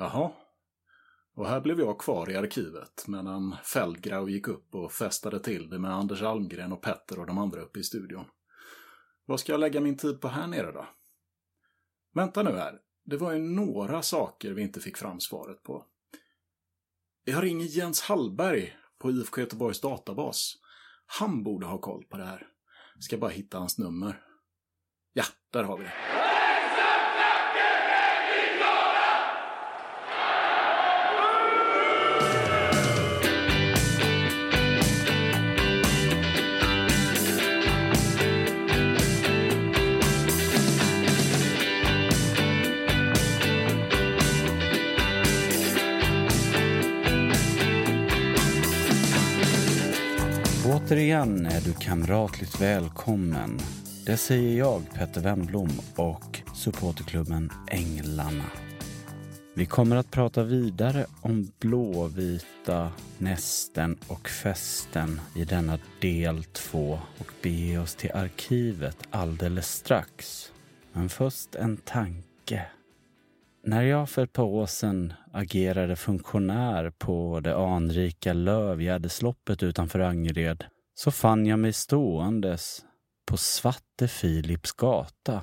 Jaha. Och här blev jag kvar i arkivet medan Feldgrau gick upp och festade till det med Anders Almgren och Petter och de andra uppe i studion. Vad ska jag lägga min tid på här nere då? Vänta nu här. Det var ju några saker vi inte fick fram svaret på. Jag ringer Jens Hallberg på IFK Göteborgs databas. Han borde ha koll på det här. Ska bara hitta hans nummer. Ja, där har vi det. Återigen är du kamratligt välkommen. Det säger jag, Petter Wennblom och supporterklubben Änglarna. Vi kommer att prata vidare om blåvita nästen och festen i denna del två och bege oss till arkivet alldeles strax. Men först en tanke. När jag för ett par år sedan agerade funktionär på det anrika Lövgärdesloppet utanför Angered så fann jag mig ståendes på Svarte Filips gata.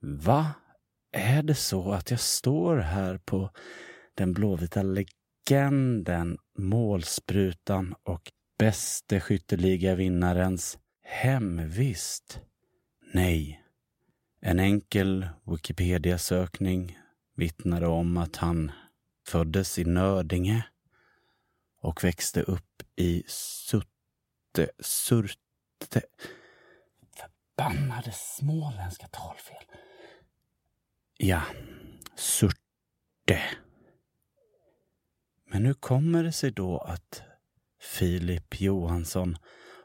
Va? Är det så att jag står här på den blåvita legenden, målsprutan och bäste skytteligavinnarens hemvist? Nej. En enkel Wikipedia-sökning vittnade om att han föddes i Nödinge och växte upp i Sutte, Surte... Förbannade småländska talfel. Ja, Surte. Men hur kommer det sig då att Filip Johansson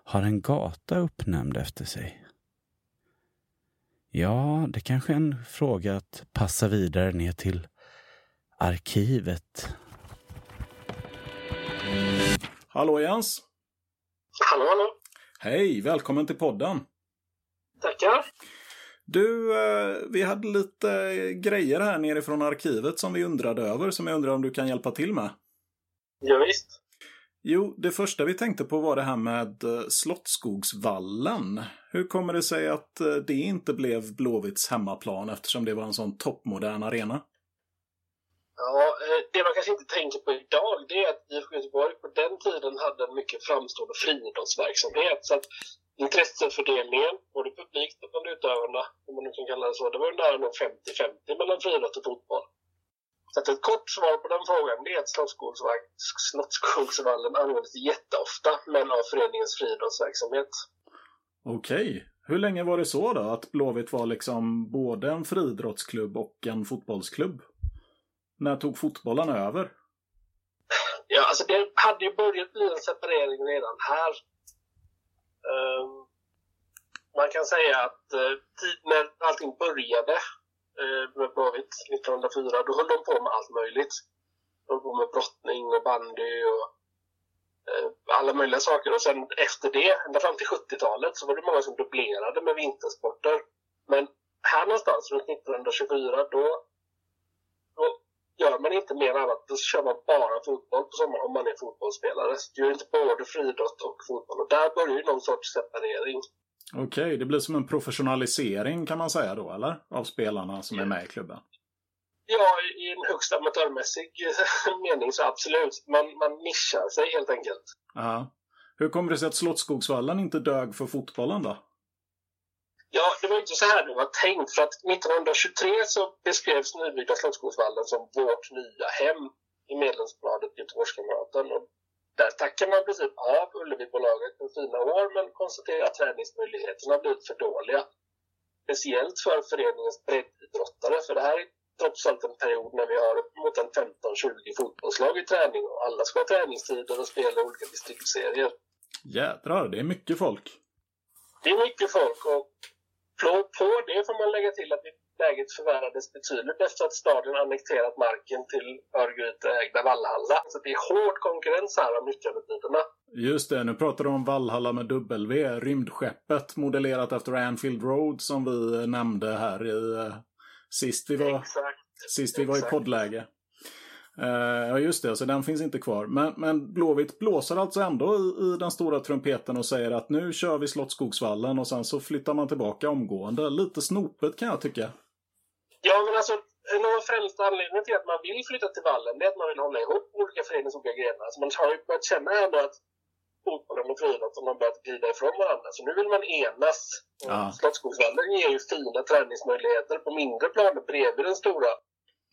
har en gata uppnämnd efter sig? Ja, det kanske är en fråga att passa vidare ner till arkivet. Hallå Jens! Hallå, hallå. Hej, välkommen till podden! Tackar. Du, eh, vi hade lite grejer här nerifrån arkivet som vi undrade över, som jag undrar om du kan hjälpa till med. Ja, visst. Jo, det första vi tänkte på var det här med eh, Slottsskogsvallen. Hur kommer det sig att eh, det inte blev Blåvitts hemmaplan eftersom det var en sån toppmodern arena? Ja, eh, det man kanske inte tänker på idag det är att IFK Göteborg på den tiden hade en mycket framstående friidrottsverksamhet. Så att intressefördelningen, både publikt och bland utövarna, om man nu kan kalla det så, det var nära nog 50-50 mellan friidrott och fotboll. Så att ett kort svar på den frågan det är att Slottsskogsvallen användes jätteofta, men av föreningens friidrottsverksamhet. Okej. Hur länge var det så då? Att Blåvitt var liksom både en friidrottsklubb och en fotbollsklubb? När tog fotbollen över? Ja, alltså det hade ju börjat bli en separering redan här. Um, man kan säga att uh, tid, när allting började uh, med Blåvitt 1904, då höll de på med allt möjligt. De höll på med brottning och bandy och uh, alla möjliga saker. Och sen efter det, ända fram till 70-talet, så var det många som dubblerade med vintersporter. Men här någonstans, runt 1924, då, då gör man inte mer annat. Då kör man bara fotboll på sommaren om man är fotbollsspelare. Så du gör inte både friidrott och fotboll. Och där börjar ju någon sorts separering. Okej, det blir som en professionalisering kan man säga då, eller? Av spelarna som är med i klubben. Ja, i en högst amatörmässig mening så absolut. Man, man nischar sig helt enkelt. Ja. Hur kommer det sig att Slottsskogsvallen inte dög för fotbollen då? Ja, det var inte så här det var tänkt. För att 1923 så beskrevs nybyggda Slottsskogsvallen som vårt nya hem i medlemsbladet Göteborgskamraten. Och där tackar man i princip av Ullevibolaget för fina år men konstaterar att träningsmöjligheterna blivit för dåliga. Speciellt för föreningens breddidrottare. För det här är trots allt en period när vi har mot en 15-20 fotbollslag i träning och alla ska ha träningstider och spela olika distriktsserier. Jädrar, det är mycket folk. Det är mycket folk och på, på det får man lägga till att läget förvärrades betydligt efter att staden annekterat marken till Örgryte-ägda Vallhalla. Så det är hård konkurrens här om nyttjandetiderna. Just det, nu pratar du om Valhalla med W, rymdskeppet modellerat efter Anfield Road som vi nämnde här i, eh, sist vi var, Exakt. sist vi var i poddläge. Eh, ja, just det. Så den finns inte kvar. Men, men Blåvitt blåser alltså ändå i, i, den stora trumpeten och säger att nu kör vi Slottsskogsvallen och sen så flyttar man tillbaka omgående. Lite snopet kan jag tycka. Ja, men alltså en av främsta anledningen till att man vill flytta till vallen är att man vill hålla ihop olika föreningars olika grenar. Alltså man har ju börjat känna ändå att fotbollen och friidrotten har börjat glida ifrån varandra. Så nu vill man enas. Ja. Slottsskogsvallen ger ju fina träningsmöjligheter på mindre planer bredvid den stora.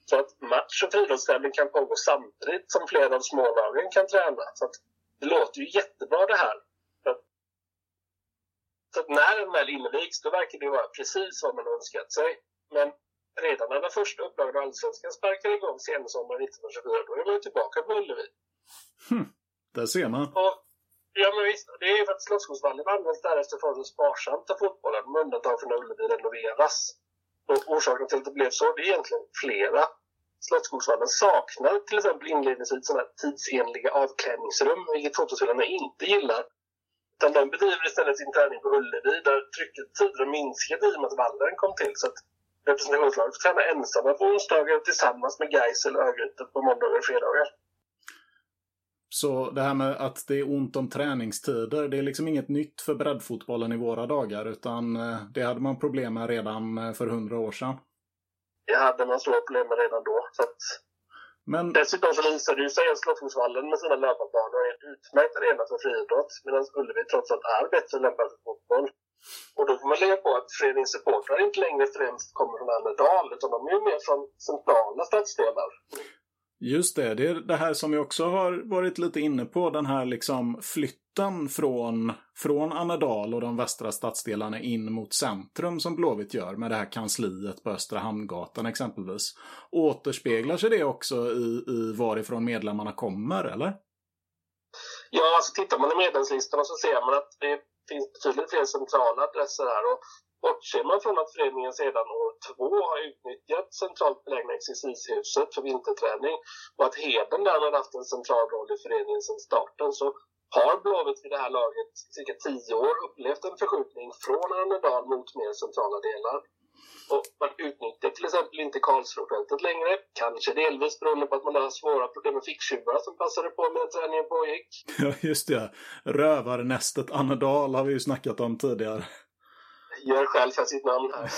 Så att match och friidrottstävling kan pågå samtidigt som flera av smålagen kan träna. Så att det låter ju jättebra det här. Så att när den väl invigs, då verkar det vara precis vad man önskat sig. Men redan när den första upplagan av Allsvenskan sparkar igång sensommaren 1924, då är man ju tillbaka på Ullevi. Hm, där ser man. Och, ja, men visst. Det är ju för att Slottsskogsvallen används därefter för att sparsamt av fotbollen, med undantag för när Ullevi renoveras. Och orsaken till att det blev så, det är egentligen flera. Slottsskogsvallen saknar till exempel inledningsvis sådana tidsenliga avklädningsrum, vilket fotbollsspelarna inte gillar. Utan de bedriver istället sin träning på Ullevi, där trycket tidigare minskat i och med att vallen kom till. Så att representationslaget får träna ensamma på onsdagar tillsammans med Gais eller Örgryte på måndagar och fredagar. Så det här med att det är ont om träningstider, det är liksom inget nytt för breddfotbollen i våra dagar, utan eh, det hade man problem med redan eh, för hundra år sedan. Det hade man stora problem med redan då. Så att... Men... Dessutom så visar det sig att Slottsskogsvallen med sina löparbanor är en utmärkt arena för friidrott, medan Ullevi trots allt är bättre lämpad för fotboll. Och då får man lägga på att föreningens supportrar inte längre främst kommer från Annedal, utan de är mer från centrala stadsdelar. Just det, det är det här som vi också har varit lite inne på, den här liksom flytten från, från Annedal och de västra stadsdelarna in mot centrum som Blåvitt gör med det här kansliet på Östra Hamngatan exempelvis. Återspeglar sig det också i, i varifrån medlemmarna kommer, eller? Ja, alltså tittar man i medlemslistorna så ser man att det finns betydligt fler centrala adresser här. Och bortser man från att föreningen sedan år två har utnyttjat centralt belägna exercishuset för vinterträning och att Heden därmed haft en central roll i föreningen sedan starten så har Blåvitt vid det här laget cirka tio år upplevt en förskjutning från Annedal mot mer centrala delar. Och man utnyttjar till exempel inte Karlsbrofältet längre. Kanske delvis beroende på att man har svåra problem med ficktjuvar som passade på medan träningen pågick. Ja, just det. Rövarnästet Annedal har vi ju snackat om tidigare. Gör själv för sitt namn här.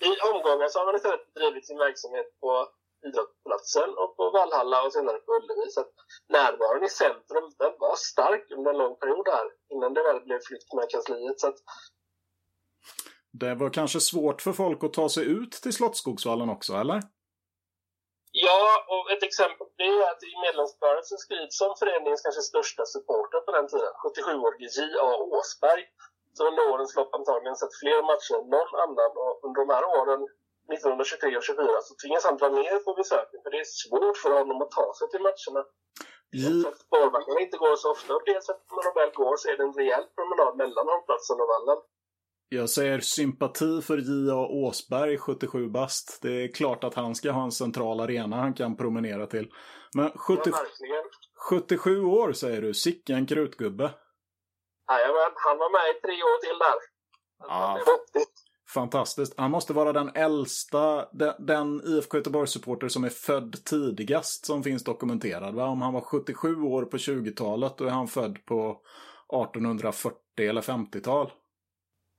I omgångar så har man istället drivit sin verksamhet på idrottsplatsen och på Valhalla och senare på Ullevi. Så att närvaron i centrum den var stark under en lång period här innan det väl blev flytt med kansliet. Så att det var kanske svårt för folk att ta sig ut till Slottsskogsvallen också, eller? Ja, och ett exempel det är att i medlemsbladet så skrivs som föreningens kanske största supporter på den tiden, 77-årige J.A. Åsberg, som under årens lopp antagligen sett fler matcher än någon annan. Och under de här åren, 1923 och 24, så tvingas han dra ner på besöken för det är svårt för honom att ta sig till matcherna. J... Spårvagnarna inte går så ofta och dels att när de väl går så är det en rejäl promenad mellan hållplatsen och vallen. Jag säger sympati för J.A. Åsberg, 77 bast. Det är klart att han ska ha en central arena han kan promenera till. Men 70... ja, 77 år säger du, sicken krutgubbe. Jajamän, han var med i tre år till där. Ja, fantastiskt. Han måste vara den äldsta, den, den IFK Göteborg-supporter som är född tidigast som finns dokumenterad. Va? Om han var 77 år på 20-talet, då är han född på 1840 eller 50-tal.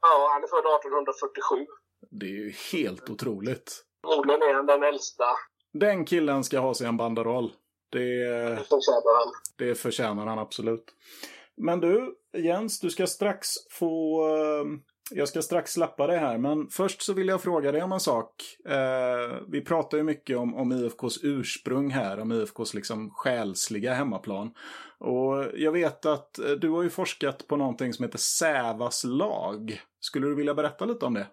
Ja, han är född 1847. Det är ju helt otroligt. Förmodligen är han den äldsta. Den killen ska ha sig en banderoll. Det, det förtjänar han. Det förtjänar han absolut. Men du, Jens, du ska strax få... Eh, jag ska strax släppa dig här, men först så vill jag fråga dig om en sak. Eh, vi pratar ju mycket om, om IFKs ursprung här, om IFKs liksom själsliga hemmaplan. Och jag vet att eh, du har ju forskat på någonting som heter Sävas lag. Skulle du vilja berätta lite om det?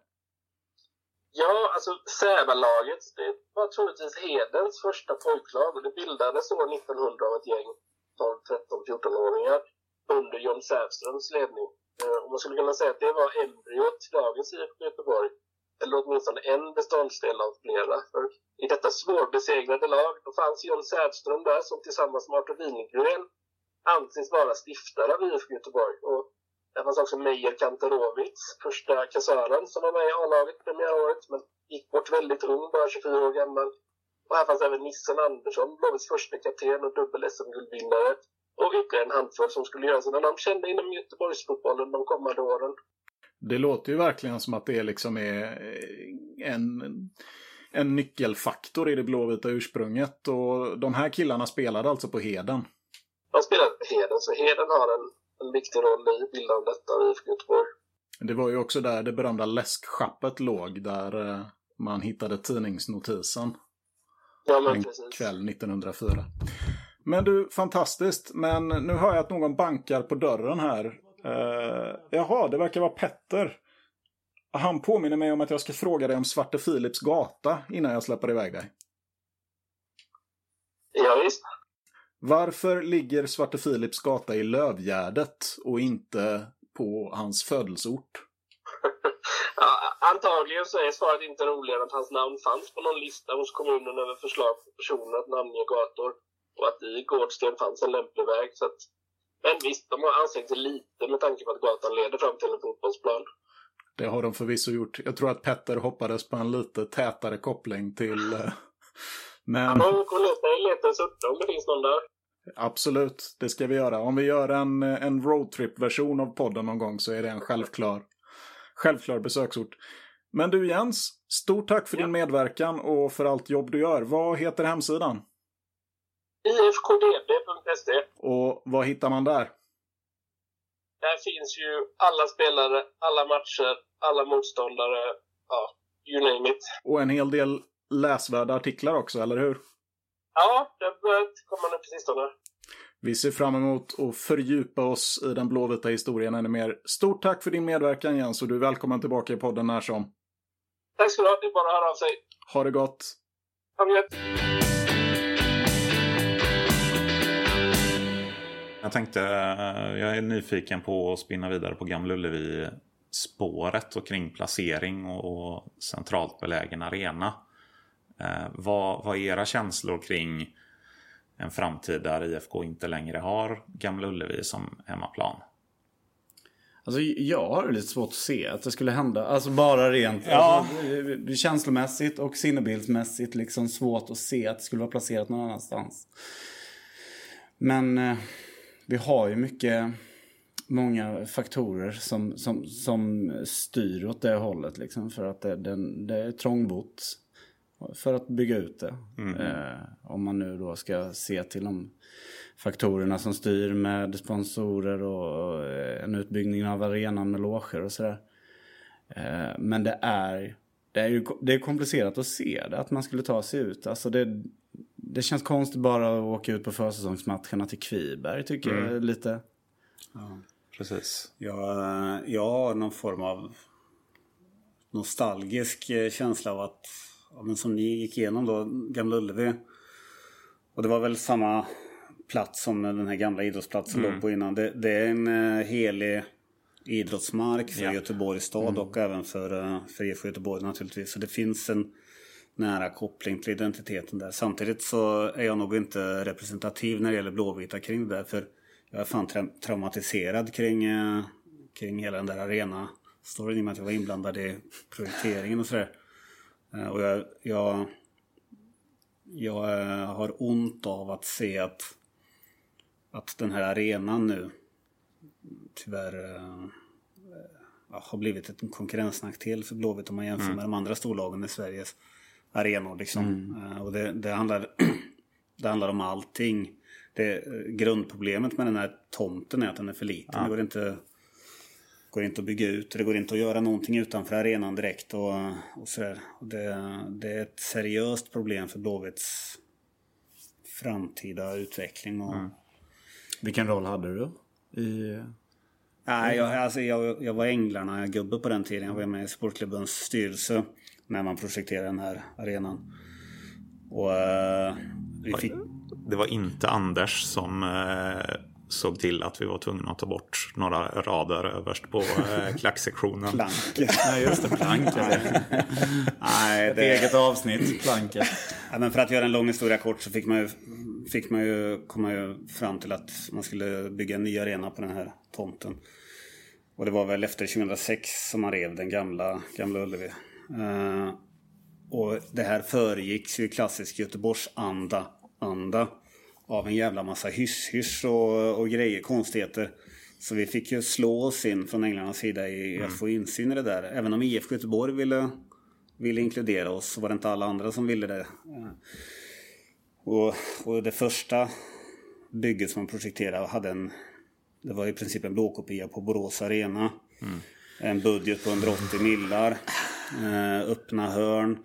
Ja, alltså Sävalaget, det var troligtvis Hedens första pojklag och det bildades år 1900 av ett gäng 12, 13, 14-åringar under John Sävströms ledning. Eh, och man skulle kunna säga att det var embryot till dagens IFK Göteborg. Eller åtminstone en beståndsdel av flera. För i detta svårbesegrade lag då fanns John Sävström där som tillsammans med Artur Wingren anses vara stiftare av IFK Göteborg. Och där fanns också Meijer Kanterowicz, första kassören som var med i A-laget premiäråret men gick bort väldigt ung, bara 24 år gammal. Och här fanns även Nissen Andersson, Blåvitts första kapten och dubbel SM-guldvinnare. Och ytterligare en handfull som skulle göra sina namn kända inom Göteborgsfotbollen de kommande åren. Det låter ju verkligen som att det liksom är en, en nyckelfaktor i det blåvita ursprunget. Och de här killarna spelade alltså på Heden? De spelade på Heden, så Heden har en, en viktig roll i bildandet av IFK Göteborg. Det var ju också där det berömda läskschappet låg, där eh, man hittade tidningsnotisen. Ja, men en precis. kväll 1904. Men du, fantastiskt. Men nu hör jag att någon bankar på dörren här. Uh, jaha, det verkar vara Petter. Han påminner mig om att jag ska fråga dig om Svarte Philips gata innan jag släpper iväg dig. Ja, visst. Varför ligger Svarte Philips gata i Lövgärdet och inte på hans födelseort? Ja, antagligen så är svaret inte roligare än att hans namn fanns på någon lista hos kommunen över förslag på personer att namnge gator och att i Gårdsten fanns en lämplig väg. Så att, men visst, de har ansträngt sig lite med tanke på att gatan leder fram till en fotbollsplan. Det har de förvisso gjort. Jag tror att Petter hoppades på en lite tätare koppling till... eh, Men... Man får leta, leta en sutta om det finns någon där. Absolut, det ska vi göra. Om vi gör en, en roadtrip-version av podden någon gång så är det en självklar, självklar besöksort. Men du Jens, stort tack för din medverkan och för allt jobb du gör. Vad heter hemsidan? ifkdd.se. Och vad hittar man där? Där finns ju alla spelare, alla matcher, alla motståndare. Ja, you name it. Och en hel del läsvärda artiklar också, eller hur? Ja, det har börjat komma nu på sistone. Vi ser fram emot att fördjupa oss i den blåvita historien ännu mer. Stort tack för din medverkan Jens och du är välkommen tillbaka i podden när som. Tack ska du ha. Det är bara att höra av sig. Ha det gott! Ha det gött. Jag tänkte, eh, jag är nyfiken på att spinna vidare på Gamla Ullevi spåret och kring placering och centralt belägen arena. Eh, vad, vad är era känslor kring en framtid där IFK inte längre har Gamla Ullevi som hemmaplan? Alltså jag har lite svårt att se att det skulle hända. Alltså bara rent Ja. alltså, det är känslomässigt och sinnebildsmässigt liksom svårt att se att det skulle vara placerat någon annanstans. Men eh, vi har ju mycket, många faktorer som, som, som styr åt det hållet liksom. För att det, den, det är trångbott för att bygga ut det. Eh, om man nu då ska se till de faktorerna som styr med sponsorer och, och eh, en utbyggnad av arenan med loger och sådär. Eh, men det är, det är ju det är komplicerat att se det, att man skulle ta sig ut. Alltså det, det känns konstigt bara att åka ut på försäsongsmatcherna till Kviberg tycker jag lite. Precis. Jag, jag har någon form av nostalgisk eh, känsla av att, ja, men som ni gick igenom då, Gamla Ullevi. Och det var väl samma plats som den här gamla idrottsplatsen låg på innan. Det, det är en eh, helig idrottsmark för Ja. Göteborgs stad och även för, eh, för IFK Göteborg naturligtvis. Så det finns en nära koppling till identiteten där. Samtidigt så är jag nog inte representativ när det gäller Blåvita kring det där. För jag är fan tra- traumatiserad kring, eh, kring hela den där arena storyn i och med att jag var inblandad i projekteringen och sådär. Eh, Och jag, jag, jag eh, har ont av att se att, att den här arenan nu tyvärr har blivit en konkurrensnackdel för Blåvitt om man jämför med de andra storlagen i Sveriges arenor. Liksom. Eh, Och det, det, handlar, det handlar om allting. Det, grundproblemet med den här tomten är att den är för liten. Det går inte, går inte att bygga ut. Det går inte att göra någonting utanför arenan direkt. Och, och sådär. Det, det är ett seriöst problem för Blåvitts framtida utveckling. Och, Vilken roll hade du i... Nej, jag, alltså, jag, jag var Änglarna-gubbe på den tiden. Jag var med i sportklubbens styrelse när man projekterade den här arenan. Och eh, vi fick... Det var inte Anders som eh, såg till att vi var tvungna att ta bort några rader överst på eh, klacksektionen. Planket. Nej just det, planket. Nej, Ett det, eget avsnitt, planket. ja, men för att göra en lång historia kort så fick man ju, fick man ju komma ju fram till att man skulle bygga en ny arena på den här tomten. Och det var väl efter 2006 som man rev den gamla, gamla Ullevi. Eh, och det här föregicks ju i klassisk Göteborgsanda anda, av en jävla massa hyss-hyss och, och grejer, konstigheter. Så vi fick ju slå oss in från änglarnas sida i att få insyn i det där. Även om IFK Göteborg ville, ville inkludera oss så var det inte alla andra som ville det. Och, och det första bygget som man projekterade hade en... Det var i princip en blåkopia på Borås Arena. Mm. En budget på 180 millar. Eh, öppna hörn.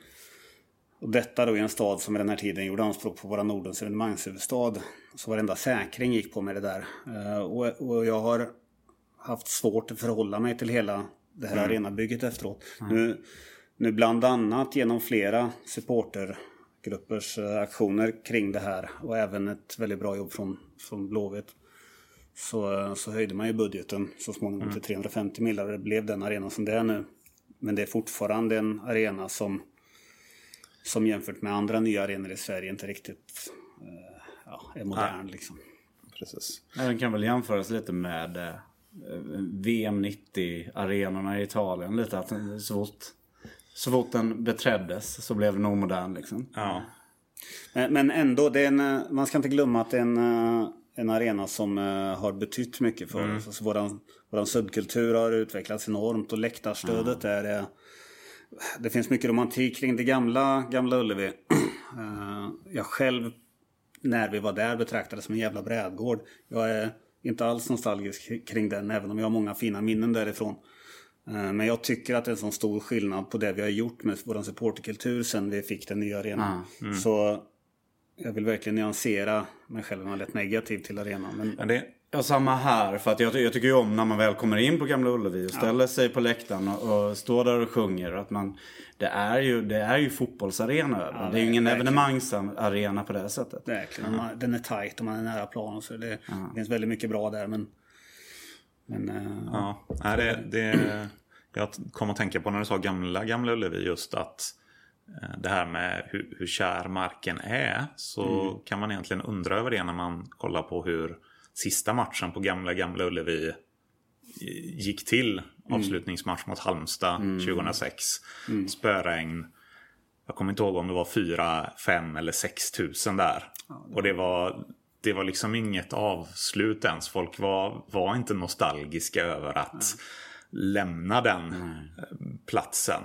Och detta då i en stad som i den här tiden gjorde anspråk på våra Nordens evenemangshuvudstad. Så varenda säkring gick på med det där. Eh, och, och jag har haft svårt att förhålla mig till hela det här Mm. arenabygget efteråt. Nu, nu bland annat genom flera supportergruppers eh, aktioner kring det här och även ett väldigt bra jobb från, från Blåvitt. Så, så höjde man ju budgeten så småningom Mm. till 350 miljoner och det blev den arena som det är nu. Men det är fortfarande en arena som, som jämfört med andra nya arenor i Sverige inte riktigt eh, ja, är modern. Liksom. Precis. Ja, Den kan väl jämföras lite med eh, VM 90-arenorna i Italien. Lite att så fort, så fort den beträddes så blev den omodern liksom. Ja. Men, ändå, en, eh, man ska inte glömma att det är en, en arena som eh, har betytt mycket för oss. Alltså, våran, våran subkultur har utvecklats enormt och läktarstödet är... eh, Det finns mycket romantik kring det gamla, gamla Ullevi. Eh, Jag själv, när vi var där, betraktade det som en jävla brädgård. Jag är inte alls nostalgisk kring den, även om jag har många fina minnen därifrån. Men jag tycker att det är en sån stor skillnad på det vi har gjort med vår supporterkultur sen vi fick den nya arenan. Så jag vill verkligen nyansera mig själv när jag lät negativ till arenan. Men Men det, Ja, samma här. För att jag, jag tycker ju om när man väl kommer in på Gamla Ullevi och ställer sig på läktaren och, och står där och sjunger. Att man, det, är ju, det är ju fotbollsarena över. det är ju ingen evenemangsarena på det sättet. verkligen, man, den är tight och man är nära planen. Så det, det finns väldigt mycket bra där. Men, men eh, ja, nej, det, det, jag kom att tänka på när du sa gamla, gamla Ullevi just att det här med hur, hur kär marken är så kan man egentligen undra över det när man kollar på hur sista matchen på gamla, gamla Ullevi gick till. Avslutningsmatch mot Halmstad 2006. Spöregn. Jag kommer inte ihåg om det var 4, 5 eller 6 tusen där. Och det var, det var liksom inget avslut ens. Folk var, var inte nostalgiska över att lämna den eh, platsen.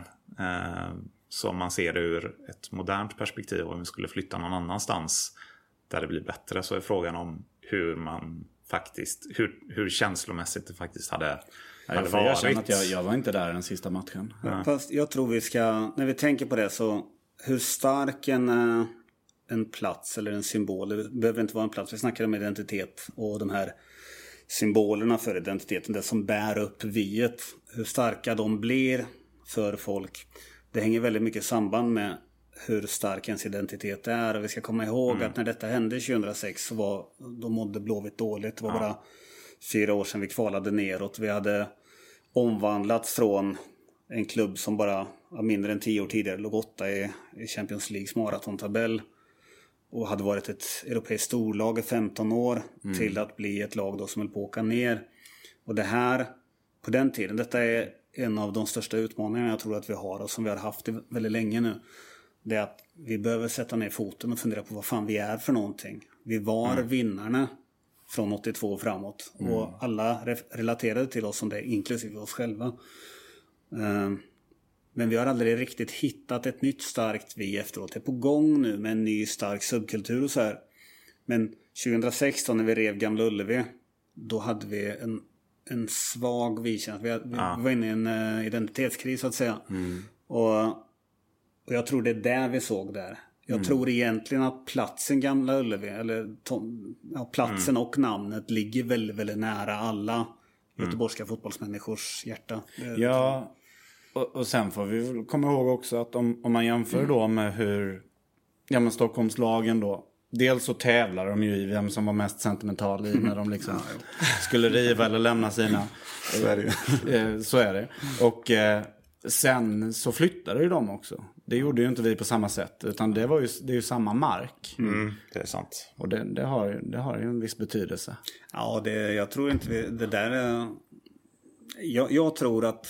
Eh, Så om man ser ur ett modernt perspektiv om vi skulle flytta någon annanstans där det blir bättre så är frågan om hur man faktiskt, hur, hur känslomässigt det faktiskt hade, Ja, hade jag får erkänna varit. att jag, jag var inte där den sista matchen. Fast jag tror vi ska, när vi tänker på det så, hur stark en, eh, en plats eller en symbol, det behöver inte vara en plats, vi snackar om identitet och de här symbolerna för identiteten, det som bär upp viet, hur starka de blir för folk. Det hänger väldigt mycket samband med hur stark ens identitet är. Och vi ska komma ihåg att när detta hände 2006 så var, då mådde Blåvitt dåligt. Det var bara fyra år sedan vi kvalade neråt. Vi hade omvandlats från en klubb som bara ja, mindre än tio år tidigare låg åtta i, i Champions Leagues maratontabell och hade varit ett europeiskt storlag i 15 år till att bli ett lag då som höll på att åka ner. Och det här, på den tiden, detta är en av de största utmaningarna jag tror att vi har och som vi har haft väldigt länge nu. Det är att vi behöver sätta ner foten och fundera på vad fan vi är för någonting. Vi var vinnarna från 82 och framåt. Och alla re- relaterade till oss som det, inklusive oss själva. Eh, Men vi har aldrig riktigt hittat ett nytt starkt vi efteråt. Det är på gång nu med en ny stark subkultur och så här. Men 2016 när vi rev Gamla Ullevi. Då hade vi en, en svag vi-känsla. Vi, vi, vi var inne i en eh, identitetskris så att säga. Och, och jag tror det är där vi såg där. Jag tror egentligen att platsen Gamla Ullevi, eller Tom, ja, platsen och namnet ligger väldigt, väldigt nära alla göteborgska fotbollsmänniskors hjärta. Det- Ja, och, och sen får vi komma ihåg också att om, om man jämför då med hur ja, men Stockholmslagen då. Dels så tävlar de ju i vem som var mest sentimental i när de liksom skulle riva eller lämna sina. Så är det ju. Eh, Så är det. Och eh, sen så flyttade ju de också. Det gjorde ju inte vi på samma sätt. Utan det, var ju, det är ju samma mark. Mm, det är sant. Och det, det, har, det har ju en viss betydelse. Ja, det, jag tror inte vi, det där är... Jag, jag tror att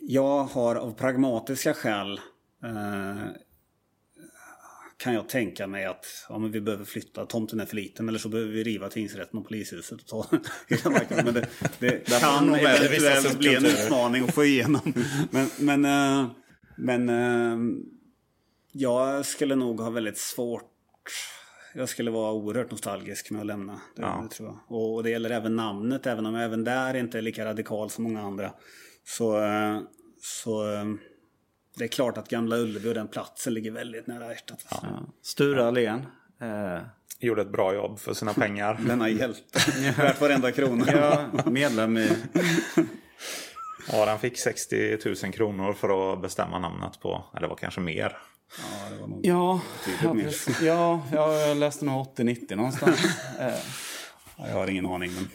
jag har av pragmatiska skäl eh, kan jag tänka mig att ja, men vi behöver flytta, tomten är för liten eller så behöver vi riva tingsrätten och polishuset och ta hela marken. Men det, det kan eventuellt bli en utmaning att få igenom. Men, men, eh, men eh, jag skulle nog ha väldigt svårt jag skulle vara oerhört nostalgisk med att lämna. Det, Ja. tror jag. Och, och det gäller även namnet, även om jag även där inte är lika radikal som många andra. Så, eh, så det är klart att Gamla Ullevi och den platsen ligger väldigt nära hjärtat. Alltså. Ja. Sture Allén. Eh, Gjorde ett bra jobb för sina pengar. Denna hjälte. Värt varenda krona. ja, medlem i... Ja, han fick 60 000 kronor för att bestämma namnet på. Eller det var kanske mer. Ja, det var nog... Ja, precis. ja, ja, jag läste nog 80-90 någonstans. Eh, Jag har ingen aning. Men...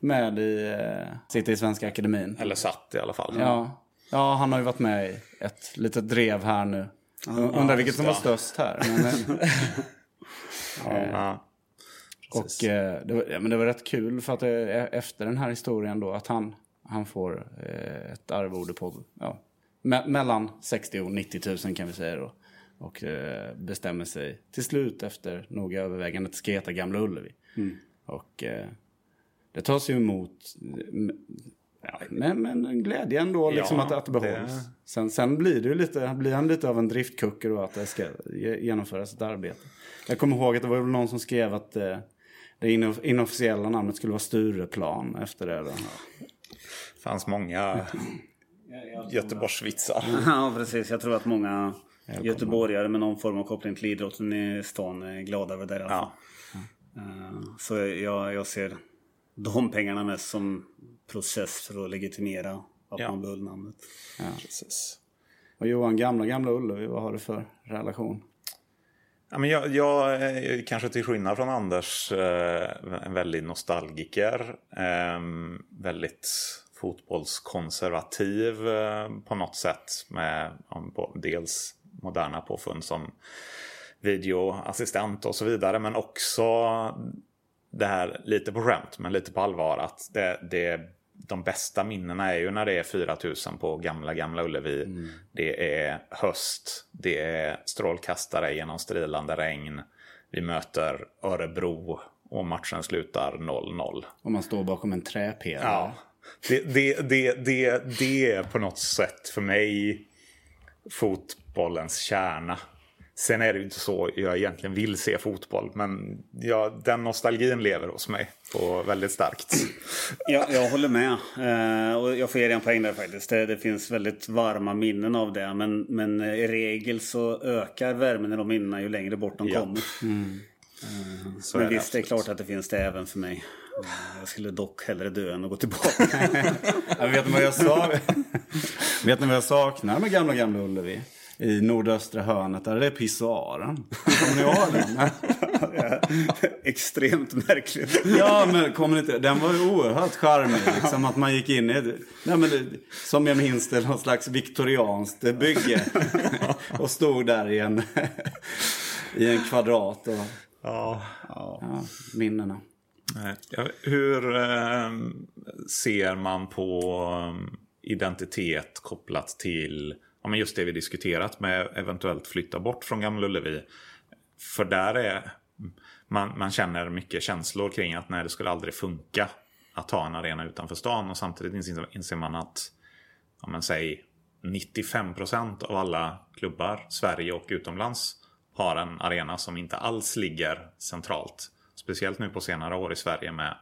med i... Eh, sitter i Svenska Akademin. Eller satt i alla fall. Ja. Ja, han har ju varit med i ett litet drev här nu. Undrar vilket som var störst här. Men, eh, Ja. och eh, det, var, ja, men det var rätt kul för att eh, efter den här historien då att han, han får eh, ett arvode på ja, me mellan 60 och 90 000 kan vi säga då. Och eh, bestämmer sig till slut efter noga övervägande att ska heta Gamla Ullevi. Och eh, det tas ju emot ja, med, med en glädje ändå liksom Ja, att, att det behålls. det- Sen, sen blir det ju lite, blir han lite av en driftkucke då att det ska ge- genomföras ett arbete. Jag kommer ihåg att det var någon som skrev att eh, det inoff- inofficiella namnet skulle vara Stureplan efter det. Då. fanns många Göteborgsvitsar. Ja, precis. Jag tror att många göteborgare med någon form av koppling till idrotten i stan är glada över det. i alla fall. Ja. Eh, Så jag, jag ser de pengarna mest som process för att legitimera att Ja. man behöll namnet. Precis. Och Johan, gamla, gamla Ullevi, vad har du för relation? Ja, men jag, jag är kanske till skillnad från Anders eh, en väldigt nostalgiker. Eh, väldigt fotbollskonservativ eh, på något sätt. Med dels moderna påfund som videoassistent och så vidare. Men också det här lite på skämt men lite på allvar. Att det, det, de bästa minnena är ju när det är 4000 på gamla, gamla Ullevi. Det är höst. Det är strålkastare genom strilande regn. Vi möter Örebro och matchen slutar 0-0. Om man står bakom en träpelare. Ja. Det, det, det, det, det är på något sätt för mig fotbollens kärna. Sen är det ju inte så jag egentligen vill se fotboll. Men ja, den nostalgin lever hos mig på väldigt starkt. Ja, jag håller med. Eh, och jag får ge dig en poäng där faktiskt. Det, det finns väldigt varma minnen av det. Men, men eh, i regel så ökar värmen i de minnena ju längre bort de Ja. kommer. Så men är det visst, det är klart att det finns det även för mig. Eh, Jag skulle dock hellre dö än att gå tillbaka. Jag vet ni vad jag sa? vet ni vad jag saknar med gamla, gamla Ullevi? I nordöstra hörnet, där det är pissoaren. Kommer ni ihåg den? Extremt märkligt. Ja, men kommer ni inte... Den var ju oerhört charmig. Liksom, att man gick in i... Nej, men det, som jag minns det, någon slags viktorianskt bygge. Och stod där i en, i en kvadrat. Och, Ja. ja, minnena. Hur eh, ser man på eh, identitet kopplat till ja, men just det vi diskuterat med eventuellt flytta bort från Gamla Ullevi? För där är man, man känner mycket känslor kring att nej, det skulle aldrig funka att ha en arena utanför stan och samtidigt inser, man att ja, men säg 95% av alla klubbar, Sverige och utomlands, har en arena som inte alls ligger centralt. Speciellt nu på senare år i Sverige med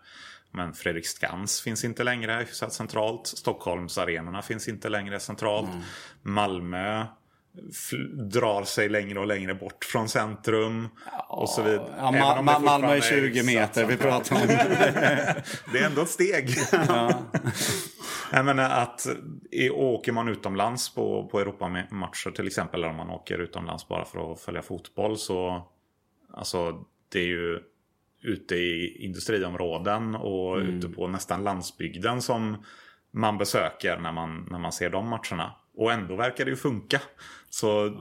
men Fredrik Skans finns inte längre hyfsat centralt. Stockholmsarenorna finns inte längre centralt. Malmö f- drar sig längre och längre bort från centrum. och så vidare. Ja, Ma- Ma- Malmö är fortfarande 20 hyfsat meter vi pratar om. Det är ändå ett steg. Jag menar att åker man utomlands på, på Europamatcher till exempel, eller om man åker utomlands bara för att följa fotboll så alltså det är ju ute i industriområden och ute på nästan landsbygden som man besöker när man, när man ser de matcherna. Och ändå verkar det ju funka. Så,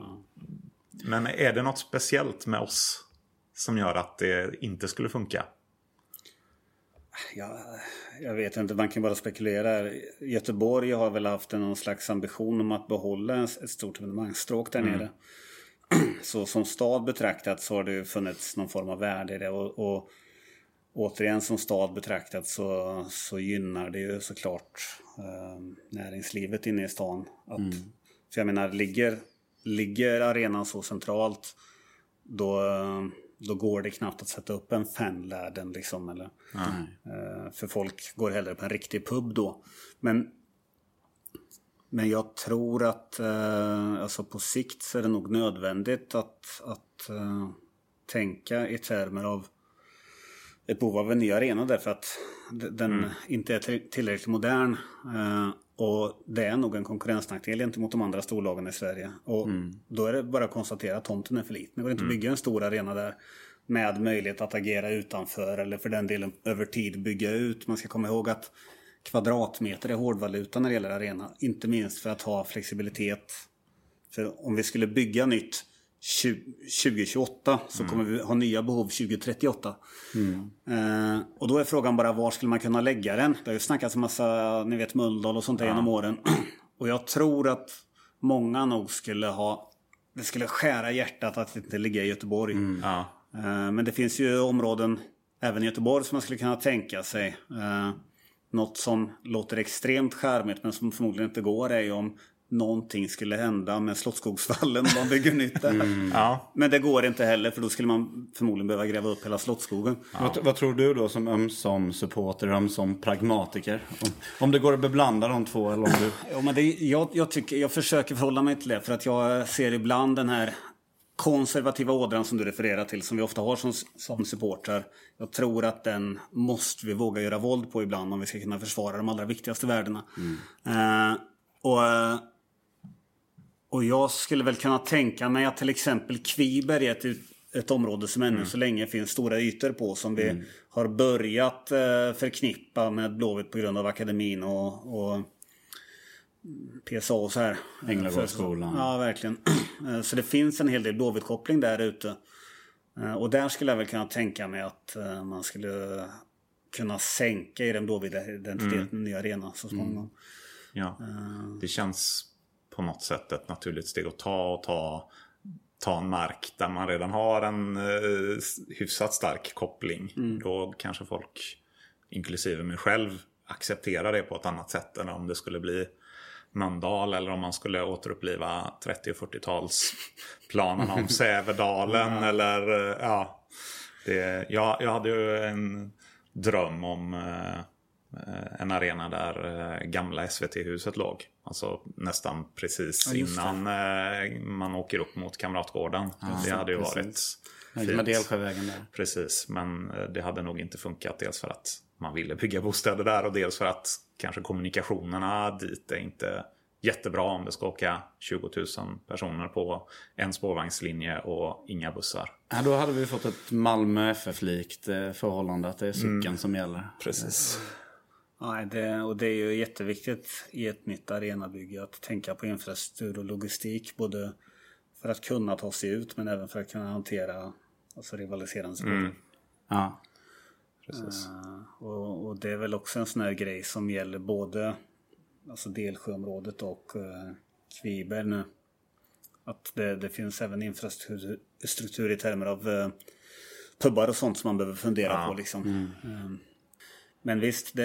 Men är det något speciellt med oss som gör att det inte skulle funka? Ja, jag vet inte, man kan bara spekulera. Göteborg har väl haft någon slags ambition om att behålla ett stort evenemangsstråk där nere. Så som stad betraktat så har det funnits någon form av värde i det. Och, och återigen som stad betraktat så, så gynnar det ju såklart eh, näringslivet inne i stan. Att, mm. För jag menar, ligger, ligger arenan så centralt då, då går det knappt att sätta upp en fanlärden liksom. Eller, eh, för folk går hellre på en riktig pub då. Men men jag tror att eh, alltså på sikt så är det nog nödvändigt att, att eh, tänka i termer av ett behov av en ny arena därför att den mm. inte är tillräckligt modern. Eh, och det är nog en konkurrensnackdel gentemot de andra storlagen i Sverige. Och mm. då är det bara att konstatera att tomten är för liten. Det går inte att mm. bygga en stor arena där med möjlighet att agera utanför eller för den delen över tid bygga ut. Man ska komma ihåg att kvadratmeter är hårdvaluta när det gäller arena. Inte minst för att ha flexibilitet. För om vi skulle bygga nytt 2028 så mm. kommer vi ha nya behov 2038. Mm. Eh, och då är frågan bara var skulle man kunna lägga den? Det har ju snackats en massa, ni vet Mölndal och sånt där ja. genom åren. och jag tror att många nog skulle ha, det skulle skära hjärtat att inte ligga i Göteborg. Mm. Ja. Eh, men det finns ju områden även i Göteborg som man skulle kunna tänka sig. Eh, något som låter extremt skärmigt men som förmodligen inte går är ju om någonting skulle hända med Slottsskogsvallen om man bygger nytt där. Mm. Ja. Men det går inte heller för då skulle man förmodligen behöva gräva upp hela Slottsskogen. Ja. Vad, vad, tror du då som ömsom supporter, ömsom pragmatiker? Om, om det går att beblanda de två eller om du... ja, men det, jag, jag, tycker, jag försöker förhålla mig till det för att jag ser ibland den här konservativa ådran som du refererar till som vi ofta har som, som supportrar. Jag tror att den måste vi våga göra våld på ibland om vi ska kunna försvara de allra viktigaste värdena. Mm. Uh, och och jag skulle väl kunna tänka mig att till exempel Kviberg är ett, ett område som ännu mm. så länge finns stora ytor på. Som vi mm. har börjat eh, förknippa med Blåvitt på grund av akademin och, och PSA och så här. Änglagårdsskolan. Ja, verkligen. Eh, så det finns en hel del Blåvitt-koppling där ute. Eh, och där skulle jag väl kunna tänka mig att eh, man skulle kunna sänka i den blåvita identiteten mm. i ny arena så småningom. Mm. Ja, det känns på något sätt ett naturligt steg att ta och ta, ta en mark där man redan har en eh, hyfsat stark koppling. Mm. Då kanske folk, inklusive mig själv, accepterar det på ett annat sätt än om det skulle bli Mölndal eller om man skulle återuppliva 30 och 40-talsplanerna om Sävedalen mm. eller eh, ja. Det, jag, jag hade ju en dröm om eh, Eh, en arena där eh, gamla SVT-huset låg. Alltså nästan precis ja, innan eh, man åker upp mot Kamratgården. Ja, det hade ju precis. varit fint. Med Delsjövägen där. Precis, men det hade nog inte funkat. Dels för att man ville bygga bostäder där och dels för att kanske kommunikationerna dit är inte jättebra om det ska åka 20 000 personer på en spårvagnslinje och inga bussar. Ja, då hade vi fått ett Malmö FF-likt förhållande, att det är cykeln mm. som gäller. Precis. Nej, det, och det är ju jätteviktigt i ett nytt arenabygge att tänka på infrastruktur och logistik. Både för att kunna ta sig ut men även för att kunna hantera alltså rivaliserande spår. Mm. Ja. Precis. Uh, och, och, det är väl också en sån här grej som gäller både alltså Delsjöområdet och uh, Kviberg nu. Att det, det, finns även infrastruktur i termer av uh, pubbar och sånt som man behöver fundera ja. på. Liksom. Mm. Um, men visst, det,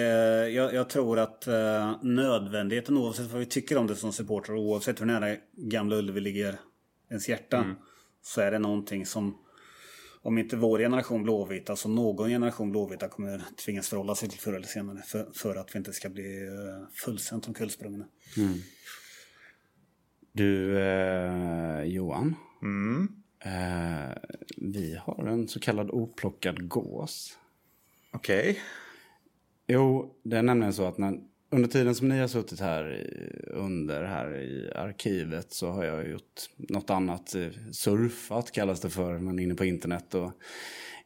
jag, jag, tror att uh, nödvändigheten oavsett vad vi tycker om det som supporter oavsett hur nära Gamla Ullevi ligger ens hjärta mm. så är det någonting som om inte vår generation blåvita så någon generation blåvita kommer tvingas förhålla sig till förr eller senare för, för att vi inte ska bli uh, fullständigt omkullsprungna. Mm. Du eh, Johan. Mm. Eh, vi har en så kallad oplockad gås. Okej. Okay. Jo, det är nämligen så att när, under tiden som ni har suttit här i, under här i arkivet så har jag gjort något annat. Eh, surfat kallas det för, men inne på internet. Och,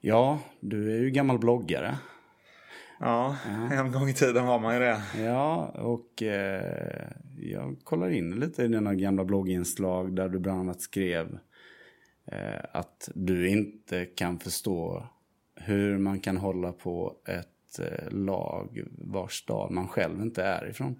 ja, du är ju gammal bloggare. Ja, ja, en gång i tiden var man ju det. Ja, och eh, jag kollar in lite i dina gamla blogginslag där du bland annat skrev eh, att du inte kan förstå hur man kan hålla på ett ett eh, lag vars stad man själv inte är ifrån.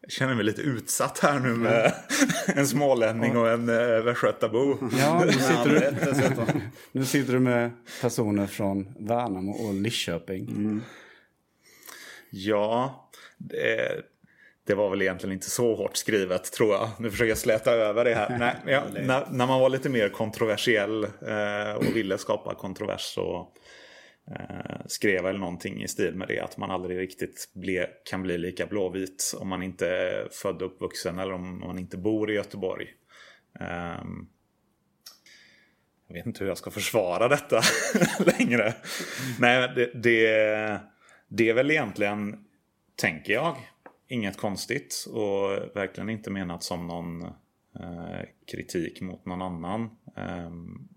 Jag känner mig lite utsatt här nu med en smålänning och en äh, västgötabo. Ja, nu sitter, du, nu sitter du med personer från Värnamo och Lidköping. Mm. Ja, det, det, var väl egentligen inte så hårt skrivet tror jag. Nu försöker jag släta över det här. Nej, ja, när, när, man var lite mer kontroversiell eh, och ville skapa kontrovers så eh, Eh, skrev eller någonting i stil med det. Att man aldrig riktigt ble, kan bli lika blåvit om man inte är född och uppvuxen eller om man inte bor i Göteborg. Eh, jag vet inte hur jag ska försvara detta längre. Nej, det, det, det är väl egentligen, tänker jag, inget konstigt och verkligen inte menat som någon eh, kritik mot någon annan. Eh,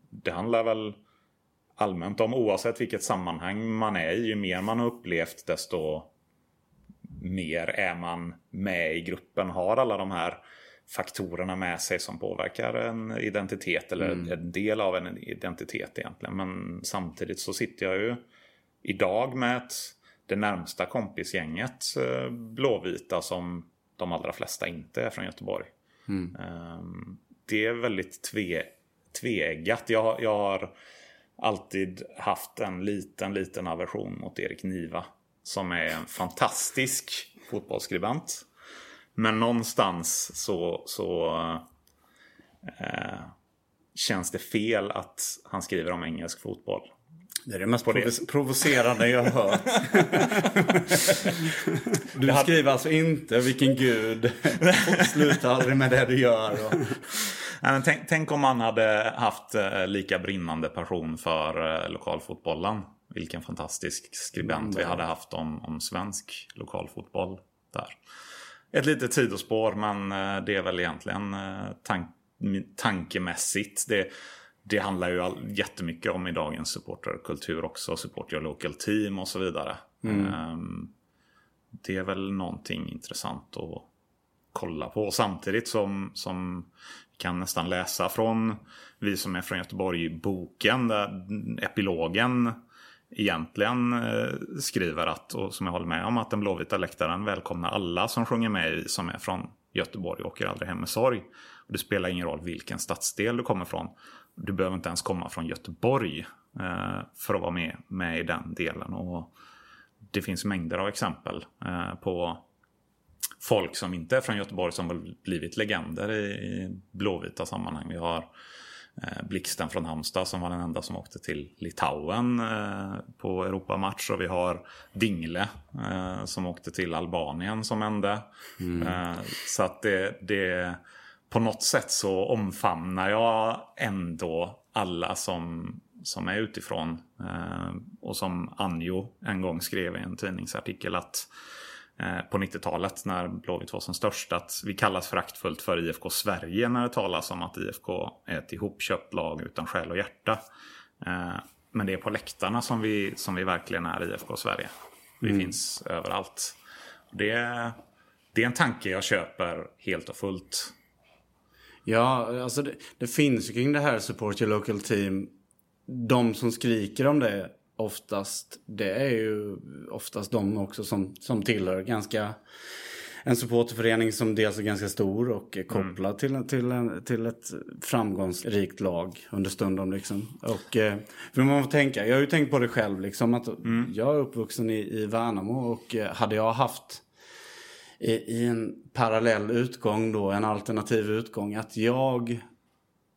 det handlar väl allmänt om oavsett vilket sammanhang man är i. Ju mer man har upplevt desto mer är man med i gruppen. Har alla de här faktorerna med sig som påverkar en identitet eller mm. en del av en identitet egentligen. Men samtidigt så sitter jag ju idag med ett, det närmsta kompisgänget eh, blåvita som de allra flesta inte är från Göteborg. Mm. Ehm, det är väldigt tve, tveeggat. Jag, jag har alltid haft en liten, liten aversion mot Erik Niva. Som är en fantastisk fotbollsskribent. Men någonstans så, så eh, känns det fel att han skriver om engelsk fotboll. Det är det mest provo provocerande jag hört. du skriver alltså inte vilken gud. Sluta aldrig med det du gör. Och... Tänk, tänk, om man hade haft eh, lika brinnande passion för eh, lokalfotbollen. Vilken fantastisk skribent mm, vi hade haft om, om svensk lokalfotboll där. Ett litet sidospår men eh, det är väl egentligen tank, tankemässigt. Det, det handlar ju all, jättemycket om i dagens supporterkultur också. Support your local team och så vidare. Mm. Um, det är väl någonting intressant att kolla på. Samtidigt som, som kan nästan läsa från Vi som är från Göteborg boken där epilogen egentligen eh, skriver att, och som jag håller med om, att den blåvita läktaren välkomnar alla som sjunger med i som är från Göteborg och åker aldrig hem med sorg. Och det spelar ingen roll vilken stadsdel du kommer från. Du behöver inte ens komma från Göteborg eh, för att vara med, med i den delen. Och det finns mängder av exempel eh, på folk som inte är från Göteborg som har blivit legender i, i blåvita sammanhang. Vi har eh, Blixten från Halmstad som var den enda som åkte till Litauen eh, på Europamatch. Och vi har Dingle eh, som åkte till Albanien som enda. Mm. Eh, så att det, det på något sätt så omfamnar jag ändå alla som, som är utifrån. Och som Anjo en gång skrev i en tidningsartikel att på 90-talet när Blåvitt var som störst att vi kallas föraktfullt för IFK Sverige när det talas om att IFK är ett ihopköpt lag utan själ och hjärta. Eh, men det är på läktarna som vi, som vi verkligen är IFK Sverige. Vi mm. finns överallt. Det, det är en tanke jag köper helt och fullt. Ja, alltså det, det finns ju kring det här Support Your Local Team. De som skriker om det oftast, det är ju oftast de också som, som tillhör ganska en supporterförening som dels är ganska stor och är kopplad mm. till, till, en, till ett framgångsrikt lag understundom. Liksom. Och, eh, för man får tänka, jag har ju tänkt på det själv, liksom, att mm. jag är uppvuxen i, i Värnamo och eh, hade jag haft i, i en parallell utgång då, en alternativ utgång, att jag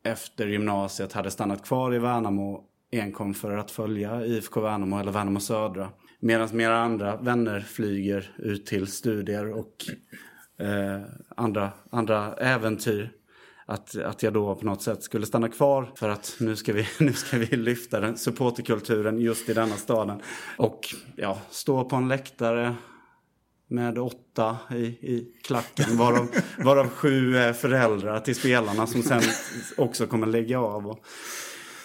efter gymnasiet hade stannat kvar i Värnamo enkom för att följa IFK Värnamo eller Värnamo Södra. Medan mera andra vänner flyger ut till studier och eh, andra, andra äventyr. Att, att jag då på något sätt skulle stanna kvar för att nu ska vi, nu ska vi lyfta den supporterkulturen just i denna staden. Och ja, stå på en läktare med åtta i, i klacken. Varav, varav sju är föräldrar till spelarna som sen också kommer lägga av. Och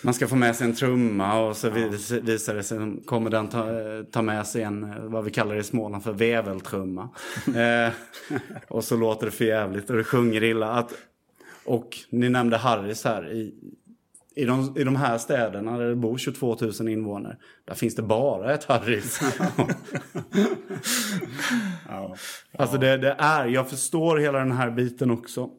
man ska få med sig en trumma och så ja. visar det sig, kommer den ta, ta med sig en, vad vi kallar det i Småland för veveltrumma. eh, och så låter det för jävligt och det sjunger illa. Att, och ni nämnde Harris här. I, i de, I de här städerna där det bor 22 000 invånare, där finns det bara ett Harrys. ja. Alltså det, det, är, jag förstår hela den här biten också.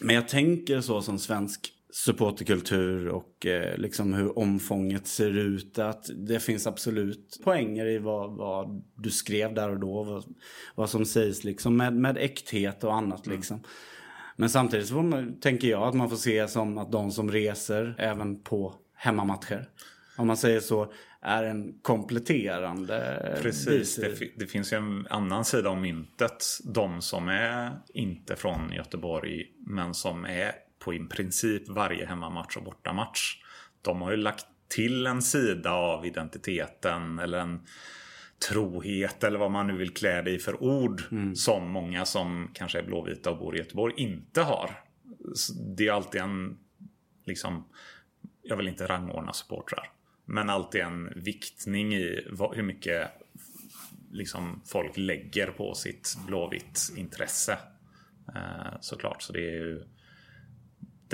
Men jag tänker så som svensk supporterkultur och eh, liksom hur omfånget ser ut. Att det finns absolut poänger i vad, vad du skrev där och då. Vad, vad som sägs liksom med, med äkthet och annat mm. liksom. Men samtidigt så man, tänker jag att man får se som att de som reser även på hemmamatcher, om man säger så, är en kompletterande Precis, det, det, finns ju en annan sida av myntet. De som är inte från Göteborg men som är på i princip varje hemmamatch och bortamatch. De har ju lagt till en sida av identiteten eller en trohet eller vad man nu vill klä det i för ord mm. som många som kanske är blåvita och bor i Göteborg inte har. Det är alltid en, liksom, jag vill inte rangordna supportrar, men alltid en viktning i vad, hur mycket liksom, folk lägger på sitt blåvitt intresse. Eh, såklart, så det är ju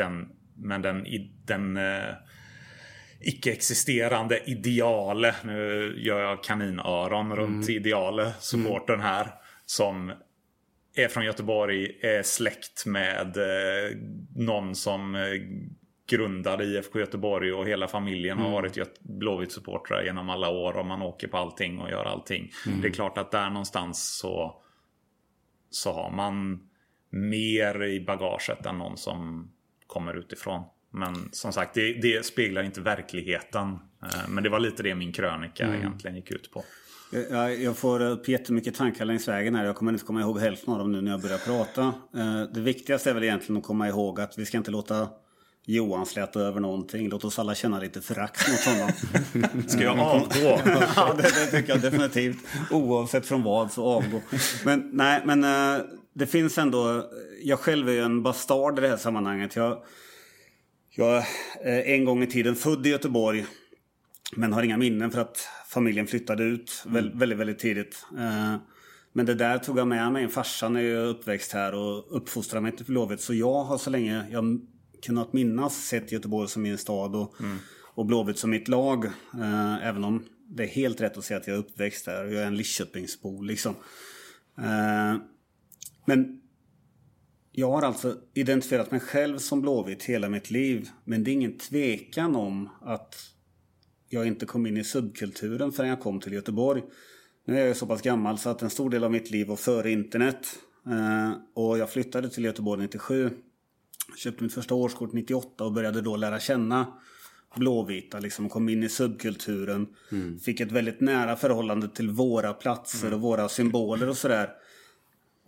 den, men den, den eh, icke-existerande ideale, nu gör jag kaninöron mm. runt ideale supporten här, som är från Göteborg, är släkt med eh, någon som eh, grundade IFK Göteborg och hela familjen mm. har varit Blåvitt-supportrar genom alla år och man åker på allting och gör allting. Mm. Det är klart att där någonstans så, så har man mer i bagaget än någon som kommer utifrån. Men som sagt, det, det speglar inte verkligheten. Eh, men det var lite det min krönika mm. egentligen gick ut på. Jag, jag får upp jättemycket tankar längs vägen här. Jag kommer inte komma ihåg hälften av dem nu när jag börjar prata. Eh, det viktigaste är väl egentligen att komma ihåg att vi ska inte låta Johan släta över någonting. Låt oss alla känna lite förakt mot honom. Ska jag avgå? ja, det, det, tycker jag definitivt. Oavsett från vad så avgå. Men nej, men eh, det finns ändå... Jag själv är ju en bastard i det här sammanhanget. Jag, jag är en gång i tiden född i Göteborg. Men har inga minnen för att familjen flyttade ut mm. väldigt, väldigt tidigt. Eh, men det där tog jag med mig. Farsan är ju uppväxt här och uppfostrade mig till Blåvitt. Så jag har så länge jag kunnat minnas sett Göteborg som min stad och, mm. och Blåvitt som mitt lag. Eh, även om det är helt rätt att säga att jag är uppväxt där. Jag är en Lidköpingsbo liksom. Men jag har alltså identifierat mig själv som Blåvitt hela mitt liv. Men det är ingen tvekan om att jag inte kom in i subkulturen förrän jag kom till Göteborg. Nu är jag så pass gammal så att en stor del av mitt liv var före internet. Eh, och jag flyttade till Göteborg 97. Köpte mitt första årskort 98 och började då lära känna blåvita. Liksom kom in i subkulturen. Mm. Fick ett väldigt nära förhållande till våra platser mm. och våra symboler och sådär.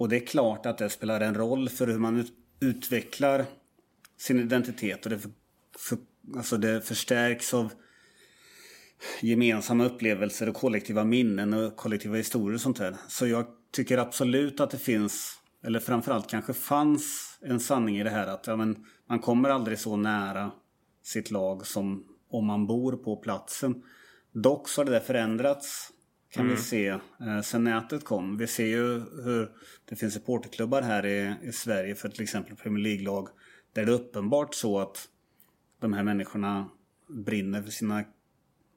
Och det är klart att det spelar en roll för hur man utvecklar sin identitet. Och det, för, för, alltså det förstärks av gemensamma upplevelser och kollektiva minnen och kollektiva historier och sånt där. Så jag tycker absolut att det finns, eller framförallt kanske fanns, en sanning i det här att ja, men, man kommer aldrig så nära sitt lag som om man bor på platsen. Dock så har det där förändrats kan mm. vi se eh, sen nätet kom. Vi ser ju hur det finns supporterklubbar här i, i Sverige för till exempel Premier League-lag där det är uppenbart så att de här människorna brinner för sina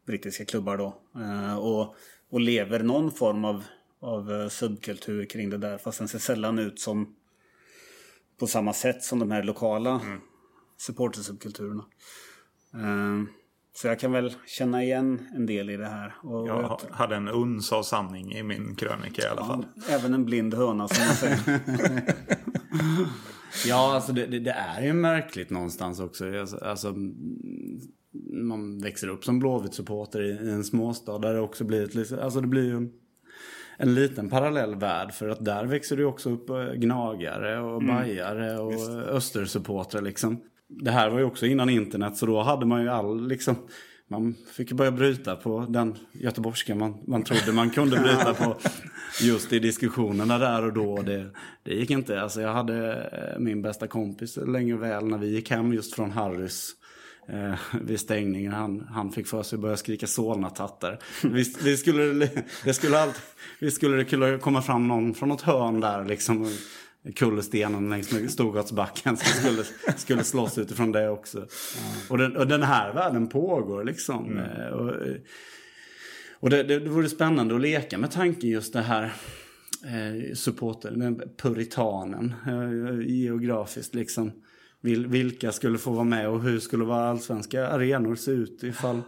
brittiska klubbar då. Eh, och, och lever någon form av, av eh, subkultur kring det där. Fast den ser sällan ut som på samma sätt som de här lokala mm. supportersubkulturerna. Eh, så jag kan väl känna igen en del i det här. Och jag hade en uns av sanning i min krönika i alla fall. Ja, även en blind höna som man säger. ja, alltså det, det, det, är ju märkligt någonstans också. Alltså, alltså man växer upp som Blåvitt-supporter i en småstad där det också blir ett alltså det blir ju en liten parallell värld för att där växer det också upp eh, gnagare och mm. bajare och östersupportrar liksom. Det här var ju också innan internet så då hade man ju all liksom man fick börja bryta på den göteborgska man, man trodde man kunde bryta på just i diskussionerna där och då. Det, det gick inte. Alltså jag hade eh, min bästa kompis länge väl när vi gick hem just från Harrys eh, vid stängningen. Han, han fick för sig att börja skrika Solna-tattar. Vi, skulle det, skulle alltid, visst skulle det kunna komma fram någon från något hörn där liksom kullerstenen längs med Storgårdsbacken som skulle, skulle slåss utifrån det också. Ja. Och, den, och den här världen pågår liksom. Mm. Eh, och, och det, det, det vore spännande att leka med tanken just det här eh, supporter, puritanen eh, geografiskt liksom. Vil, vilka skulle få vara med och hur skulle våra allsvenska arenor se ut ifall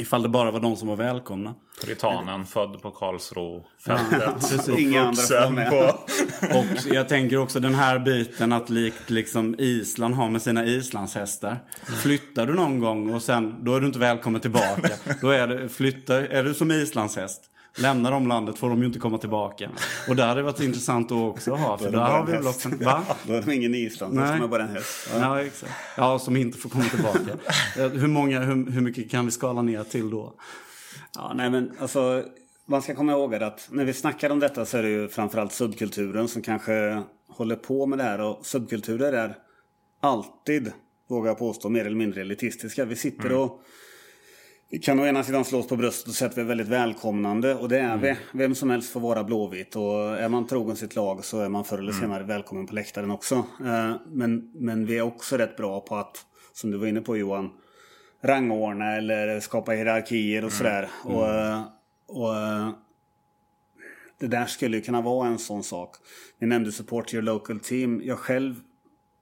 Ifall det bara var de som var välkomna. Puritanen, född på Karlsrofältet. Ja, Inga andra får med. På... och jag tänker också den här biten att likt liksom Island har med sina islandshästar. Flyttar du någon gång och sen, då är du inte välkommen tillbaka. Då är det, flyttar, är du som islandshäst. Lämnar de landet får de ju inte komma tillbaka. Och där hade det varit intressant då också att ha. För där har vi väl också... Va? Då är de ingen Island, då är bara en häst. Ja. ja, exakt. Ja, som inte får komma tillbaka. hur, många, hur, hur mycket kan vi skala ner till då? Ja, nej men alltså man ska komma ihåg att när vi snackar om detta så är det ju framförallt subkulturen som kanske håller på med det här. Och subkulturer är alltid, vågar jag påstå, mer eller mindre elitistiska. Vi sitter mm. och kan å ena sidan slå oss på bröstet och säga att vi är väldigt välkomnande och det är mm. vi. Vem som helst får vara blåvit och är man trogen sitt lag så är man förr eller mm. senare mm. välkommen på läktaren också. Eh, men, men vi är också rätt bra på att, som du var inne på Johan, rangordna eller skapa hierarkier och mm. sådär. Mm. Och, eh, och eh, det där skulle ju kunna vara en sån sak. Ni nämnde support your local team. Jag själv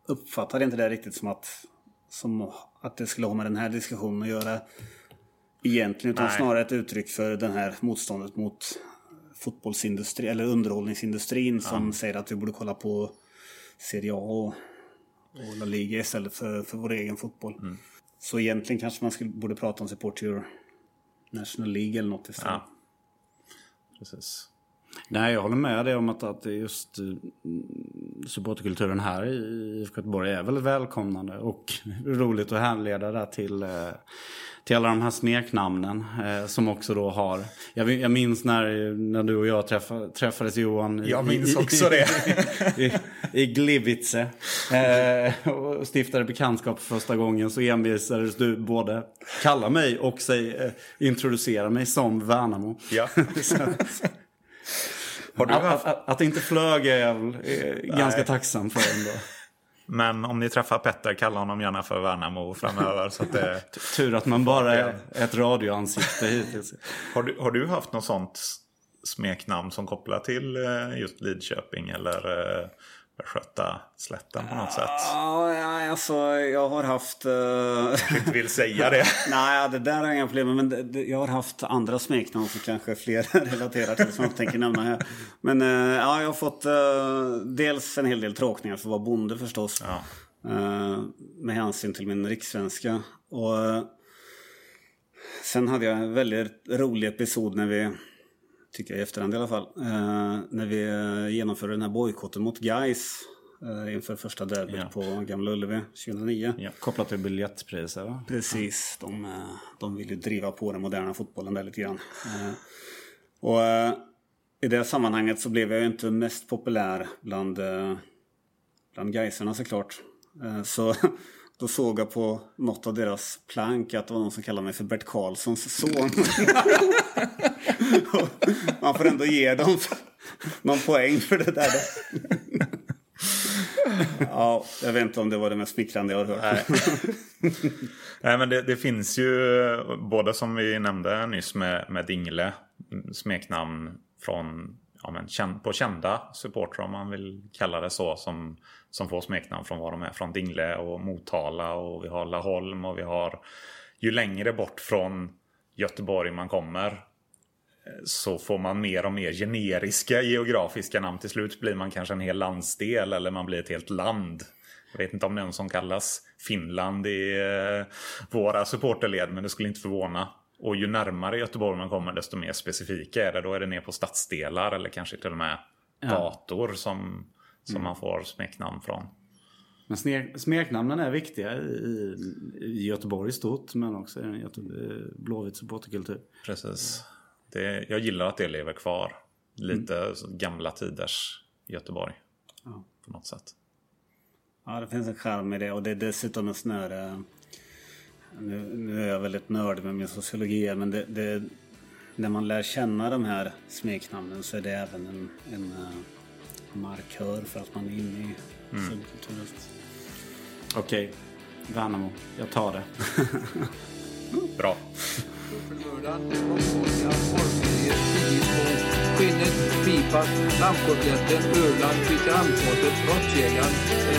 uppfattar inte det riktigt som att, som att det skulle ha med den här diskussionen att göra egentligen. Utan Nej. snarare ett uttryck för den här motståndet mot fotbollsindustrin eller underhållningsindustrin ja. som säger att vi borde kolla på Serie A och, och La Liga istället för, för vår egen fotboll. Mm. Så egentligen kanske man skulle, borde prata om Support Your National League eller något istället. Ja. Precis. Nej, jag håller med dig om att, att just uh, supporterkulturen här i IFK Göteborg är väldigt välkomnande och roligt att härleda där till uh, till alla de här smeknamnen eh, som också då har. Jag, jag minns när, när du och jag träffa, träffades Johan. Jag minns i, också det. I, i Gliwice. Eh, och stiftade bekantskap för första gången så envisades du både kalla mig och säg, eh, introducera mig som Värnamo. Ja. att, att, att, att, det inte flög är jag ganska tacksam för ändå. Men om ni träffar Petter, kalla honom gärna för Värnamo framöver. så att det... Tur att man bara är ett radioansikte hittills. Har du, har du haft något sånt smeknamn som kopplar till eh, just Lidköping eller eh, Västgöta slätten på något sätt? Ja, alltså jag har haft... Uh... Du inte vill säga det? Nej, det där har jag inga problem med. Men det, jag har haft andra smeknamn som kanske fler relaterar till som jag tänker nämna här. Men uh, ja, jag har fått uh, dels en hel del tråkningar för att vara bonde förstås. Ja. med hänsyn till min rikssvenska. Och sen hade jag en väldigt rolig episod när vi tycker jag i efterhand i alla fall. Eh, när vi eh, genomförde den här bojkotten mot Gais eh, inför första derbyt ja. på Gamla Ullevi 2009. Ja, kopplat till biljettpriser va? Precis, de, eh, de vill ju driva på den moderna fotbollen där lite grann. Eh, och eh, i det sammanhanget så blev jag ju inte mest populär bland, bland Gaisarna såklart. Så då såg jag på något av deras plank att det var någon som kallade mig för Bert Karlssons son. Man får ändå ge dem någon poäng för det där. ja, jag vet inte om det var det mest smickrande jag har hört. Nej, Nej men det, det, finns ju både som vi nämnde nyss med, med Dingle, smeknamn från ja, men, på kända supportrar om man vill kalla det så som, som får smeknamn från var de är från Dingle och Motala och vi har Laholm och vi har ju längre bort från Göteborg man kommer så får man mer och mer generiska geografiska namn. Till slut blir man kanske en hel landsdel eller man blir ett helt land. Jag vet inte om det är någon som kallas Finland i eh, våra supporterled men det skulle inte förvåna. Och ju närmare Göteborg man kommer desto mer specifika är det. Då är det ner på stadsdelar eller kanske till och med ja. gator som, som mm. man får smeknamn från. Men smeknamnen är viktiga i, i Göteborg i stort men också i Blåvitt supporterkultur. Precis. Det, jag gillar att det lever kvar. Lite mm. gamla tiders Göteborg. Ja. På något sätt. Ja, det finns en charm i det och det är dessutom en sån här... Nu, nu, är jag väldigt nördig med min sociologi men det, det, när man lär känna de här smeknamnen så är det även en, en, eh, markör för att man är inne i mm. subkulturen. Okej. Värnamo. Jag tar det. Bra. Skinnet, Pipan, lammkotletten, Öland, Kvitterahamnsmåttet, Råttjägaren,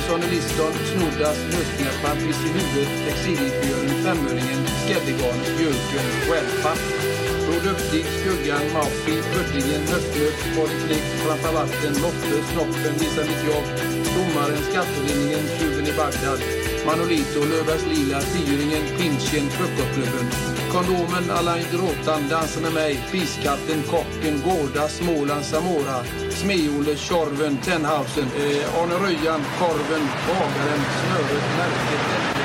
Sonny Liston, Snoddas, Nötknäppar, Piss i huvudet, Exilbjörnen, Femöringen, Skäddegarnet, Björken, Wellpapp. Produktig, Skuggan, Maupi, Puddingen, Höstnöt, Folklick, Trampa vatten, Loppe, Snoppen, Visa mitt jobb, Domaren, Skattelinjen, Tjuven i Bagdad, Manolito, Löfbergs Lila, Fyringen, Pinchen, Frukostklubben. Kondomen, Alain Drotan, Dansa med mig, Fiskatten, Kocken, Gårda, Småland, Samora, Smeole, Tjorven, Tenhausen, eh, Arne Röjan, Korven, Bagaren, Snöret, Märket,